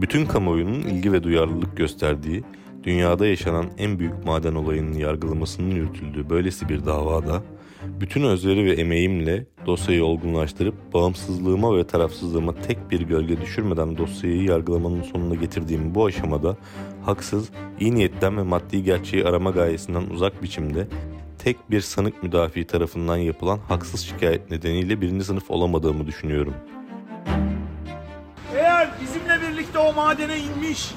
Bütün kamuoyunun ilgi ve duyarlılık gösterdiği, dünyada yaşanan en büyük maden olayının yargılamasının yürütüldüğü böylesi bir davada, bütün özveri ve emeğimle dosyayı olgunlaştırıp bağımsızlığıma ve tarafsızlığıma tek bir gölge düşürmeden dosyayı yargılamanın sonuna getirdiğim bu aşamada haksız, iyi niyetten ve maddi gerçeği arama gayesinden uzak biçimde tek bir sanık müdafi tarafından yapılan haksız şikayet nedeniyle birinci sınıf olamadığımı düşünüyorum. Eğer bizimle birlikte o madene inmiş,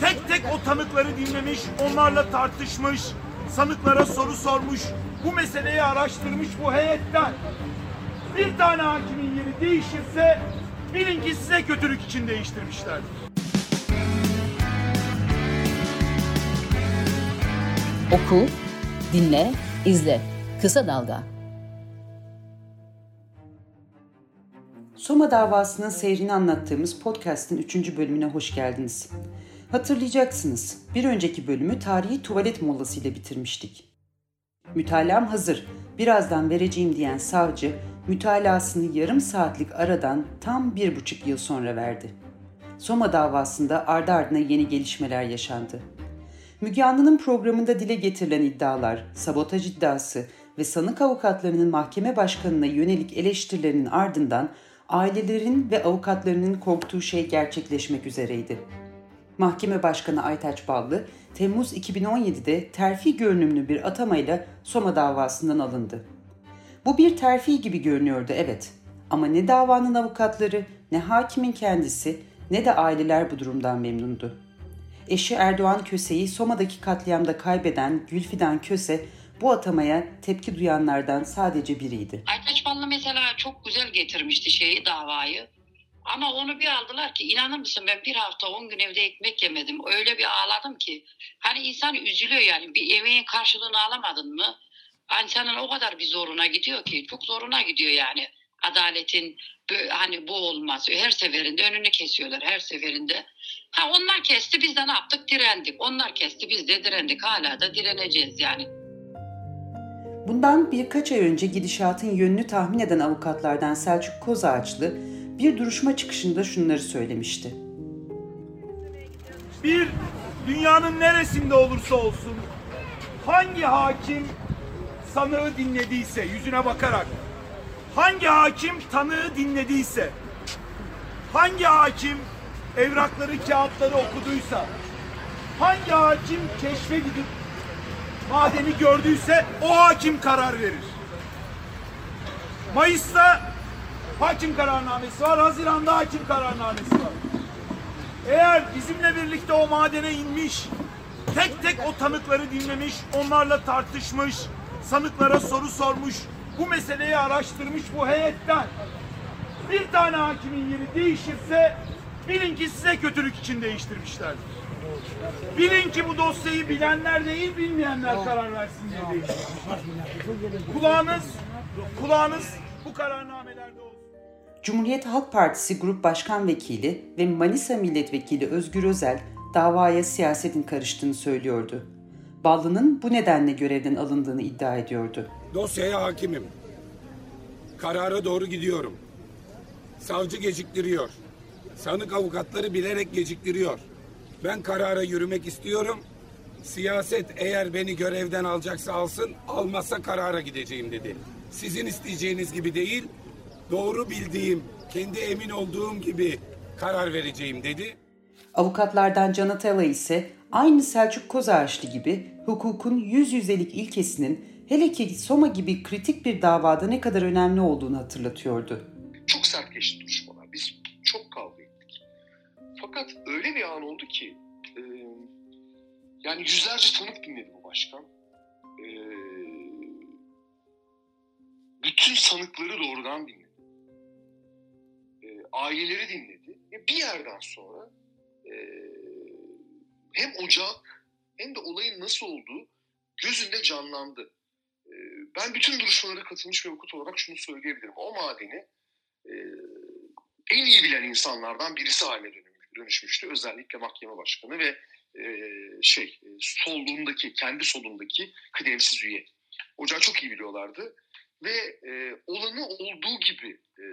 tek tek o tanıkları dinlemiş, onlarla tartışmış, sanıklara soru sormuş, bu meseleyi araştırmış bu heyetten bir tane hakimin yeri değişirse bilin ki size kötülük için değiştirmişlerdir. Oku, dinle, izle. Kısa Dalga. Soma davasının seyrini anlattığımız podcast'in 3. bölümüne hoş geldiniz. Hatırlayacaksınız, bir önceki bölümü tarihi tuvalet molası ile bitirmiştik. Mütalam hazır, birazdan vereceğim diyen savcı, mütalasını yarım saatlik aradan tam bir buçuk yıl sonra verdi. Soma davasında ardı ardına yeni gelişmeler yaşandı. Müge Anlı'nın programında dile getirilen iddialar, sabotaj iddiası ve sanık avukatlarının mahkeme başkanına yönelik eleştirilerinin ardından ailelerin ve avukatlarının korktuğu şey gerçekleşmek üzereydi. Mahkeme Başkanı Aytaç Ballı, Temmuz 2017'de terfi görünümlü bir atamayla Soma davasından alındı. Bu bir terfi gibi görünüyordu evet ama ne davanın avukatları, ne hakimin kendisi, ne de aileler bu durumdan memnundu. Eşi Erdoğan Köse'yi Soma'daki katliamda kaybeden Gülfidan Köse bu atamaya tepki duyanlardan sadece biriydi. Aytaç Ballı mesela çok güzel getirmişti şeyi davayı. Ama onu bir aldılar ki inanır mısın ben bir hafta on gün evde ekmek yemedim. Öyle bir ağladım ki. Hani insan üzülüyor yani bir emeğin karşılığını alamadın mı? İnsanın o kadar bir zoruna gidiyor ki çok zoruna gidiyor yani. Adaletin hani bu olmaz. Her seferinde önünü kesiyorlar her seferinde. Ha onlar kesti biz de ne yaptık direndik. Onlar kesti biz de direndik. Hala da direneceğiz yani. Bundan birkaç ay önce gidişatın yönünü tahmin eden avukatlardan Selçuk Kozağaçlı bir duruşma çıkışında şunları söylemişti. Bir, dünyanın neresinde olursa olsun hangi hakim sanığı dinlediyse yüzüne bakarak hangi hakim tanığı dinlediyse hangi hakim evrakları kağıtları okuduysa hangi hakim keşfe gidip madeni gördüyse o hakim karar verir. Mayıs'ta hakim kararnamesi var, Haziran'da hakim kararnamesi var. Eğer bizimle birlikte o madene inmiş, tek tek o tanıkları dinlemiş, onlarla tartışmış, sanıklara soru sormuş, bu meseleyi araştırmış bu heyetten bir tane hakimin yeri değişirse bilin ki size kötülük için değiştirmişlerdir. Bilin ki bu dosyayı bilenler değil bilmeyenler karar versin diye. Kulağınız, kulağınız bu kararnamelerde olsun. Cumhuriyet Halk Partisi Grup Başkan Vekili ve Manisa Milletvekili Özgür Özel davaya siyasetin karıştığını söylüyordu. Ballı'nın bu nedenle görevden alındığını iddia ediyordu. Dosyaya hakimim. Karara doğru gidiyorum. Savcı geciktiriyor. Sanık avukatları bilerek geciktiriyor. Ben karara yürümek istiyorum. Siyaset eğer beni görevden alacaksa alsın, almazsa karara gideceğim dedi. Sizin isteyeceğiniz gibi değil, doğru bildiğim, kendi emin olduğum gibi karar vereceğim dedi. Avukatlardan Can Atala ise aynı Selçuk Kozağaçlı gibi hukukun yüz yüzelik ilkesinin hele ki Soma gibi kritik bir davada ne kadar önemli olduğunu hatırlatıyordu. Çok sert geçti ki e, yani yüzlerce tanık dinledi bu başkan. E, bütün sanıkları doğrudan dinledi. E, aileleri dinledi. Ve bir yerden sonra e, hem ocak hem de olayın nasıl olduğu gözünde canlandı. E, ben bütün duruşmalara katılmış bir avukat olarak şunu söyleyebilirim. O madeni e, en iyi bilen insanlardan birisi haline dönüşmüştü. Özellikle mahkeme başkanı ve e, şey e, solundaki, kendi solundaki kıdemsiz üye. Ocağı çok iyi biliyorlardı ve e, olanı olduğu gibi e,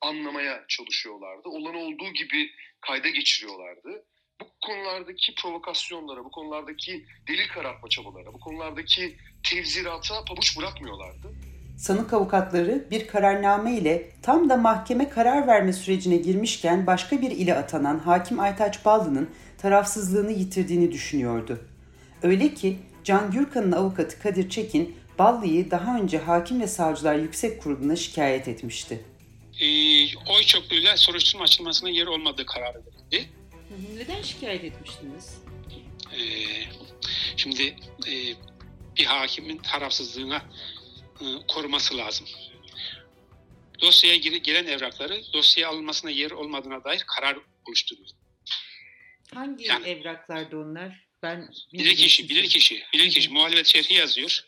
anlamaya çalışıyorlardı. Olan olduğu gibi kayda geçiriyorlardı. Bu konulardaki provokasyonlara, bu konulardaki delil karartma çabalara, bu konulardaki tevzirata pabuç bırakmıyorlardı. Sanık avukatları bir kararname ile tam da mahkeme karar verme sürecine girmişken başka bir ile atanan Hakim Aytaç Ballı'nın tarafsızlığını yitirdiğini düşünüyordu. Öyle ki Can Gürkan'ın avukatı Kadir Çekin, Ballı'yı daha önce Hakim ve Savcılar Yüksek Kurulu'na şikayet etmişti. E, oy çokluğuyla soruşturma açılmasına yer olmadığı kararı verildi. Neden şikayet etmiştiniz? E, şimdi e, bir hakimin tarafsızlığına koruması lazım. Dosyaya gelen evrakları dosyaya alınmasına yer olmadığına dair karar oluşturuyor. Hangi Yani- evraklarda onlar? Ben Bilir kişi, bilir kişi, bilir kişi muhalefet şerhi yazıyor.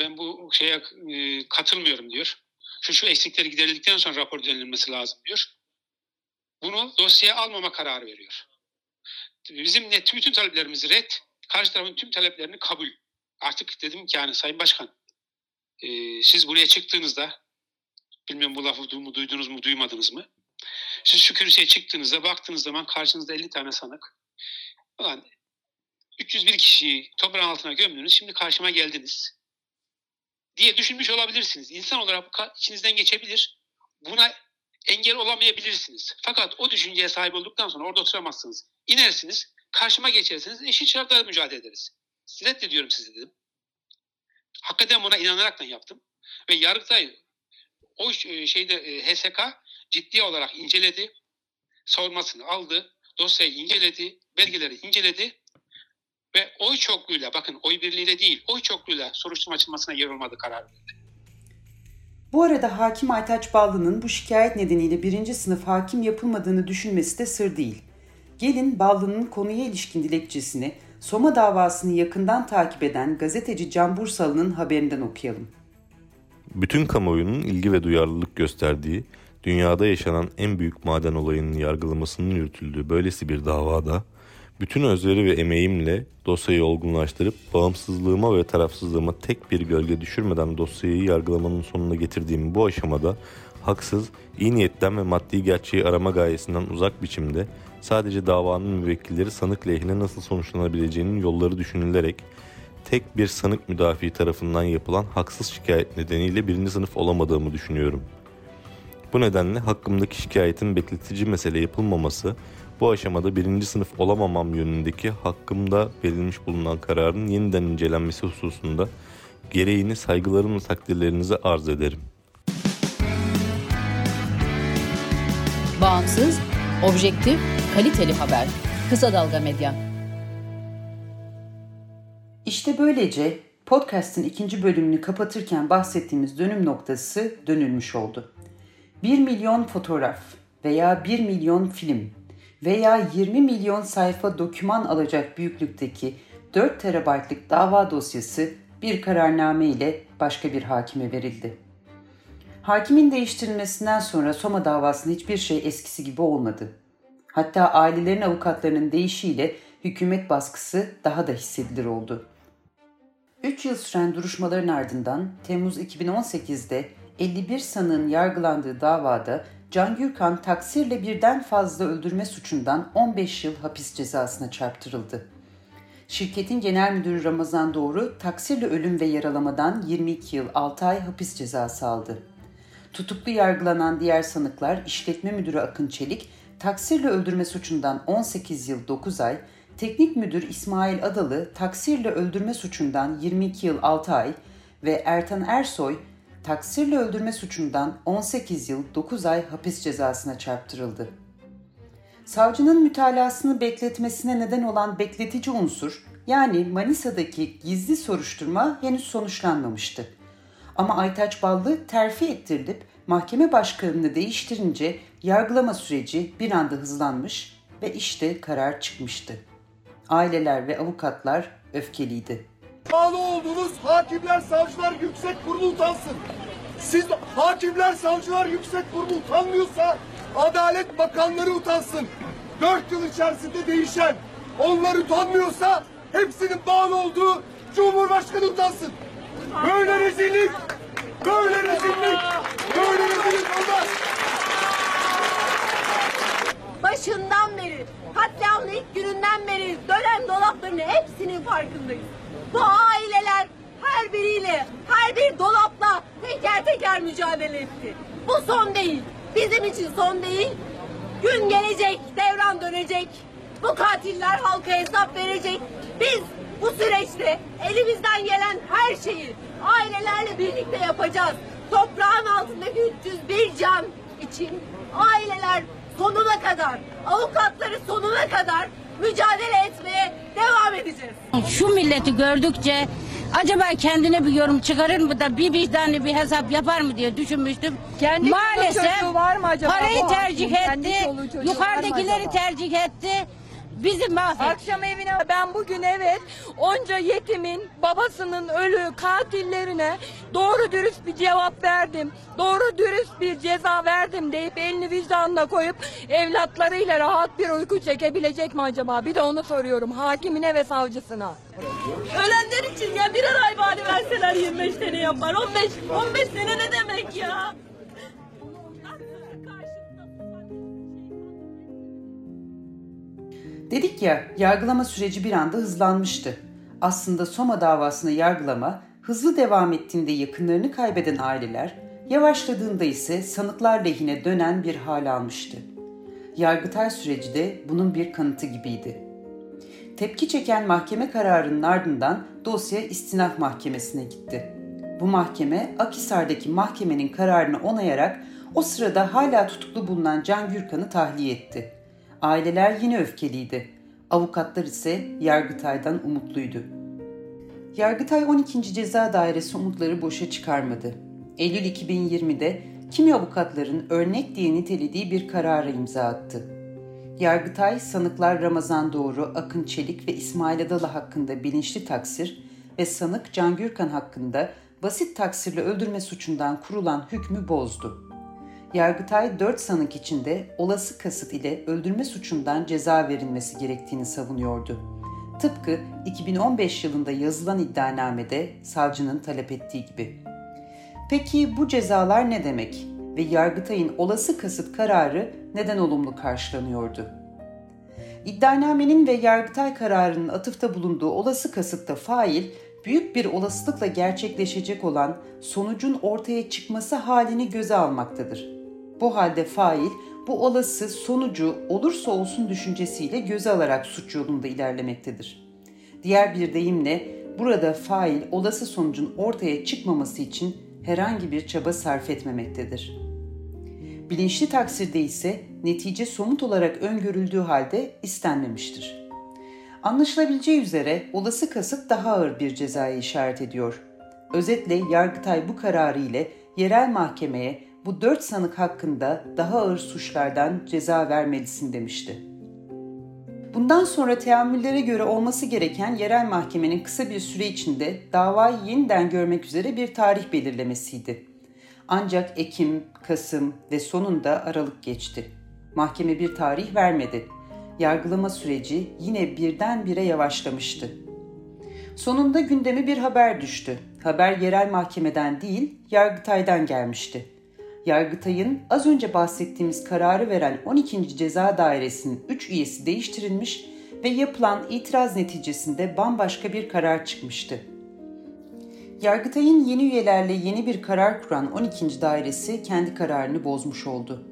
Ben bu şeye e, katılmıyorum diyor. Şu şu eksikleri giderildikten sonra rapor düzenlenmesi lazım diyor. Bunu dosyaya almama kararı veriyor. Bizim net bütün taleplerimiz red, karşı tarafın tüm taleplerini kabul. Artık dedim ki yani Sayın Başkan, e, siz buraya çıktığınızda, bilmiyorum bu lafı du- mu, duydunuz mu, duymadınız mı? Siz şu kürsüye çıktığınızda, baktığınız zaman karşınızda 50 tane sanık. Ulan 301 kişiyi toprağın altına gömdünüz, şimdi karşıma geldiniz diye düşünmüş olabilirsiniz. İnsan olarak bu içinizden geçebilir. Buna engel olamayabilirsiniz. Fakat o düşünceye sahip olduktan sonra orada oturamazsınız. İnersiniz, karşıma geçersiniz, eşit şartlarda mücadele ederiz. Reddediyorum sizi dedim. Hakikaten buna inanaraktan yaptım. Ve Yargıtay o e, şeyde e, HSK ciddi olarak inceledi. Savunmasını aldı. Dosyayı inceledi. Belgeleri inceledi. Ve oy çokluğuyla bakın oy birliğiyle değil oy çokluğuyla soruşturma açılmasına yer olmadı karar verdi. Bu arada Hakim Aytaç Ballı'nın bu şikayet nedeniyle birinci sınıf hakim yapılmadığını düşünmesi de sır değil. Gelin Ballı'nın konuya ilişkin dilekçesini Soma davasını yakından takip eden gazeteci Can Bursalı'nın haberinden okuyalım. Bütün kamuoyunun ilgi ve duyarlılık gösterdiği, dünyada yaşanan en büyük maden olayının yargılamasının yürütüldüğü böylesi bir davada, bütün özveri ve emeğimle dosyayı olgunlaştırıp bağımsızlığıma ve tarafsızlığıma tek bir gölge düşürmeden dosyayı yargılamanın sonuna getirdiğim bu aşamada haksız, iyi niyetten ve maddi gerçeği arama gayesinden uzak biçimde sadece davanın müvekkilleri sanık lehine nasıl sonuçlanabileceğinin yolları düşünülerek tek bir sanık müdafi tarafından yapılan haksız şikayet nedeniyle birinci sınıf olamadığımı düşünüyorum. Bu nedenle hakkımdaki şikayetin bekletici mesele yapılmaması, bu aşamada birinci sınıf olamamam yönündeki hakkımda verilmiş bulunan kararın yeniden incelenmesi hususunda gereğini saygılarımla takdirlerinize arz ederim. Bağımsız, objektif, kaliteli haber. Kısa Dalga Medya. İşte böylece podcast'in ikinci bölümünü kapatırken bahsettiğimiz dönüm noktası dönülmüş oldu. 1 milyon fotoğraf veya 1 milyon film veya 20 milyon sayfa doküman alacak büyüklükteki 4 terabaytlık dava dosyası bir kararname ile başka bir hakime verildi. Hakimin değiştirilmesinden sonra Soma davasında hiçbir şey eskisi gibi olmadı. Hatta ailelerin avukatlarının değişiyle hükümet baskısı daha da hissedilir oldu. 3 yıl süren duruşmaların ardından Temmuz 2018'de 51 sanığın yargılandığı davada Can Gürkan taksirle birden fazla öldürme suçundan 15 yıl hapis cezasına çarptırıldı. Şirketin genel müdürü Ramazan Doğru taksirle ölüm ve yaralamadan 22 yıl 6 ay hapis cezası aldı. Tutuklu yargılanan diğer sanıklar işletme müdürü Akın Çelik taksirle öldürme suçundan 18 yıl 9 ay, teknik müdür İsmail Adalı taksirle öldürme suçundan 22 yıl 6 ay ve Ertan Ersoy taksirle öldürme suçundan 18 yıl 9 ay hapis cezasına çarptırıldı. Savcının mütalasını bekletmesine neden olan bekletici unsur yani Manisa'daki gizli soruşturma henüz sonuçlanmamıştı. Ama Aytaç Ballı terfi ettirilip mahkeme başkanını değiştirince yargılama süreci bir anda hızlanmış ve işte karar çıkmıştı. Aileler ve avukatlar öfkeliydi. Bağlı olduğunuz hakimler, savcılar yüksek kurulu utansın. Siz hakimler, savcılar yüksek kurulu utanmıyorsa Adalet Bakanları utansın. Dört yıl içerisinde değişen onlar utanmıyorsa hepsinin bağlı olduğu Cumhurbaşkanı utansın. Böyle rezillik, böyle rezillik, böyle rezillik olmaz. başından beri, katliamın ilk gününden beri dönen dolapların hepsinin farkındayız. Bu aileler her biriyle, her bir dolapla teker teker mücadele etti. Bu son değil. Bizim için son değil. Gün gelecek, devran dönecek. Bu katiller halka hesap verecek. Biz bu süreçte elimizden gelen her şeyi ailelerle birlikte yapacağız. Toprağın altındaki 301 can için aileler sonuna kadar, avukatları sonuna kadar mücadele etmeye devam edeceğiz. Şu milleti gördükçe acaba kendine bir yorum çıkarır mı da bir vicdanlı bir hesap yapar mı diye düşünmüştüm. Kendi Maalesef var mı acaba parayı tercih etti, yukarıdakileri tercih etti. Bizi mahvetti. Akşam evine ben bugün evet onca yetimin babasının ölü katillerine doğru dürüst bir cevap verdim. Doğru dürüst bir ceza verdim deyip elini vicdanına koyup evlatlarıyla rahat bir uyku çekebilecek mi acaba? Bir de onu soruyorum hakimine ve savcısına. Ölenler için ya birer ay bari verseler 25 sene yapar. 15 15 sene ne demek ya? Dedik ya yargılama süreci bir anda hızlanmıştı. Aslında Soma davasını yargılama hızlı devam ettiğinde yakınlarını kaybeden aileler, yavaşladığında ise sanıklar lehine dönen bir hal almıştı. Yargıtay süreci de bunun bir kanıtı gibiydi. Tepki çeken mahkeme kararının ardından dosya istinaf mahkemesine gitti. Bu mahkeme Akhisar'daki mahkemenin kararını onayarak o sırada hala tutuklu bulunan Can Gürkan'ı tahliye etti. Aileler yine öfkeliydi. Avukatlar ise Yargıtay'dan umutluydu. Yargıtay 12. Ceza Dairesi umutları boşa çıkarmadı. Eylül 2020'de kimi avukatların örnek diye nitelediği bir karara imza attı. Yargıtay, sanıklar Ramazan Doğru, Akın Çelik ve İsmail Adalı hakkında bilinçli taksir ve sanık Can Gürkan hakkında basit taksirle öldürme suçundan kurulan hükmü bozdu. Yargıtay 4 sanık içinde olası kasıt ile öldürme suçundan ceza verilmesi gerektiğini savunuyordu. Tıpkı 2015 yılında yazılan iddianamede savcının talep ettiği gibi. Peki bu cezalar ne demek ve Yargıtay'ın olası kasıt kararı neden olumlu karşılanıyordu? İddianamenin ve Yargıtay kararının atıfta bulunduğu olası kasıtta fail, büyük bir olasılıkla gerçekleşecek olan sonucun ortaya çıkması halini göze almaktadır. Bu halde fail bu olası sonucu olursa olsun düşüncesiyle göze alarak suç yolunda ilerlemektedir. Diğer bir deyimle burada fail olası sonucun ortaya çıkmaması için herhangi bir çaba sarf etmemektedir. Bilinçli taksirde ise netice somut olarak öngörüldüğü halde istenmemiştir. Anlaşılabileceği üzere olası kasıt daha ağır bir cezaya işaret ediyor. Özetle Yargıtay bu kararı ile yerel mahkemeye bu dört sanık hakkında daha ağır suçlardan ceza vermelisin demişti. Bundan sonra teamüllere göre olması gereken yerel mahkemenin kısa bir süre içinde davayı yeniden görmek üzere bir tarih belirlemesiydi. Ancak Ekim, Kasım ve sonunda Aralık geçti. Mahkeme bir tarih vermedi. Yargılama süreci yine birdenbire yavaşlamıştı. Sonunda gündeme bir haber düştü. Haber yerel mahkemeden değil, Yargıtay'dan gelmişti. Yargıtay'ın az önce bahsettiğimiz kararı veren 12. Ceza Dairesi'nin 3 üyesi değiştirilmiş ve yapılan itiraz neticesinde bambaşka bir karar çıkmıştı. Yargıtay'ın yeni üyelerle yeni bir karar kuran 12. dairesi kendi kararını bozmuş oldu.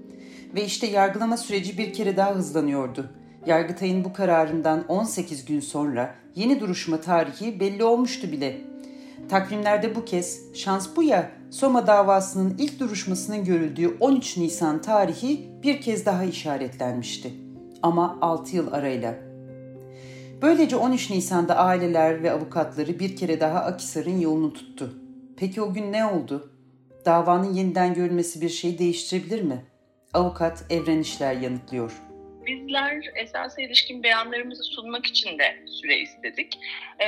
Ve işte yargılama süreci bir kere daha hızlanıyordu. Yargıtay'ın bu kararından 18 gün sonra yeni duruşma tarihi belli olmuştu bile. Takvimlerde bu kez şans bu ya Soma davasının ilk duruşmasının görüldüğü 13 Nisan tarihi bir kez daha işaretlenmişti. Ama 6 yıl arayla. Böylece 13 Nisan'da aileler ve avukatları bir kere daha Akisar'ın yolunu tuttu. Peki o gün ne oldu? Davanın yeniden görülmesi bir şeyi değiştirebilir mi? Avukat Evren İşler yanıtlıyor. Bizler esasa ilişkin beyanlarımızı sunmak için de süre istedik. Ee,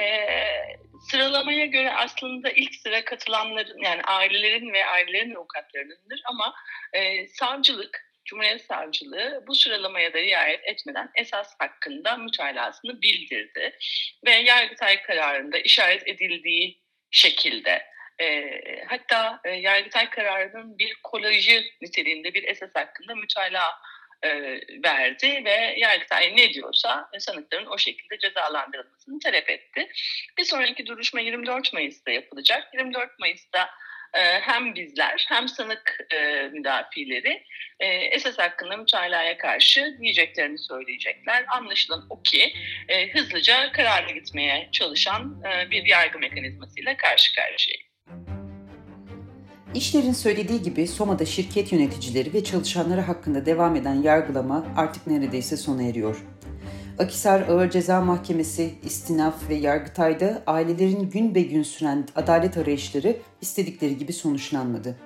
sıralamaya göre aslında ilk sıra katılanların yani ailelerin ve ailelerin avukatlarınındır ama e, savcılık Cumhuriyet Savcılığı bu sıralamaya da riayet etmeden esas hakkında mütalasını bildirdi. Ve Yargıtay kararında işaret edildiği şekilde e, hatta e, Yargıtay kararının bir kolajı niteliğinde bir esas hakkında mütalaa e, verdi ve Yargıtay ne diyorsa sanıkların o şekilde cezalandırılmasını talep etti. Bir sonraki duruşma 24 Mayıs'ta yapılacak. 24 Mayıs'ta e, hem bizler hem sanık e, müdafileri e, esas hakkında mütalaya karşı diyeceklerini söyleyecekler. Anlaşılan o ki e, hızlıca karara gitmeye çalışan e, bir yargı mekanizmasıyla karşı karşıyayız. İşlerin söylediği gibi Soma'da şirket yöneticileri ve çalışanları hakkında devam eden yargılama artık neredeyse sona eriyor. Akisar Ağır Ceza Mahkemesi, İstinaf ve Yargıtay'da ailelerin gün be gün süren adalet arayışları istedikleri gibi sonuçlanmadı.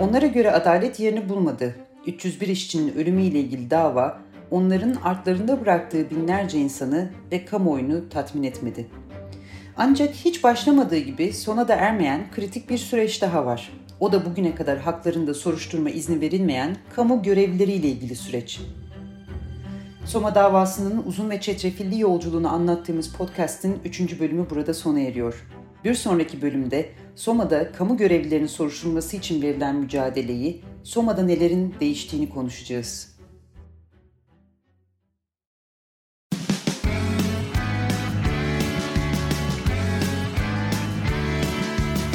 Onlara göre adalet yerini bulmadı. 301 işçinin ölümüyle ilgili dava onların artlarında bıraktığı binlerce insanı ve kamuoyunu tatmin etmedi. Ancak hiç başlamadığı gibi sona da ermeyen kritik bir süreç daha var. O da bugüne kadar haklarında soruşturma izni verilmeyen kamu görevlileriyle ilgili süreç. Soma davasının uzun ve çetrefilli yolculuğunu anlattığımız podcast'in 3. bölümü burada sona eriyor. Bir sonraki bölümde Soma'da kamu görevlilerinin soruşturulması için verilen mücadeleyi, Soma'da nelerin değiştiğini konuşacağız.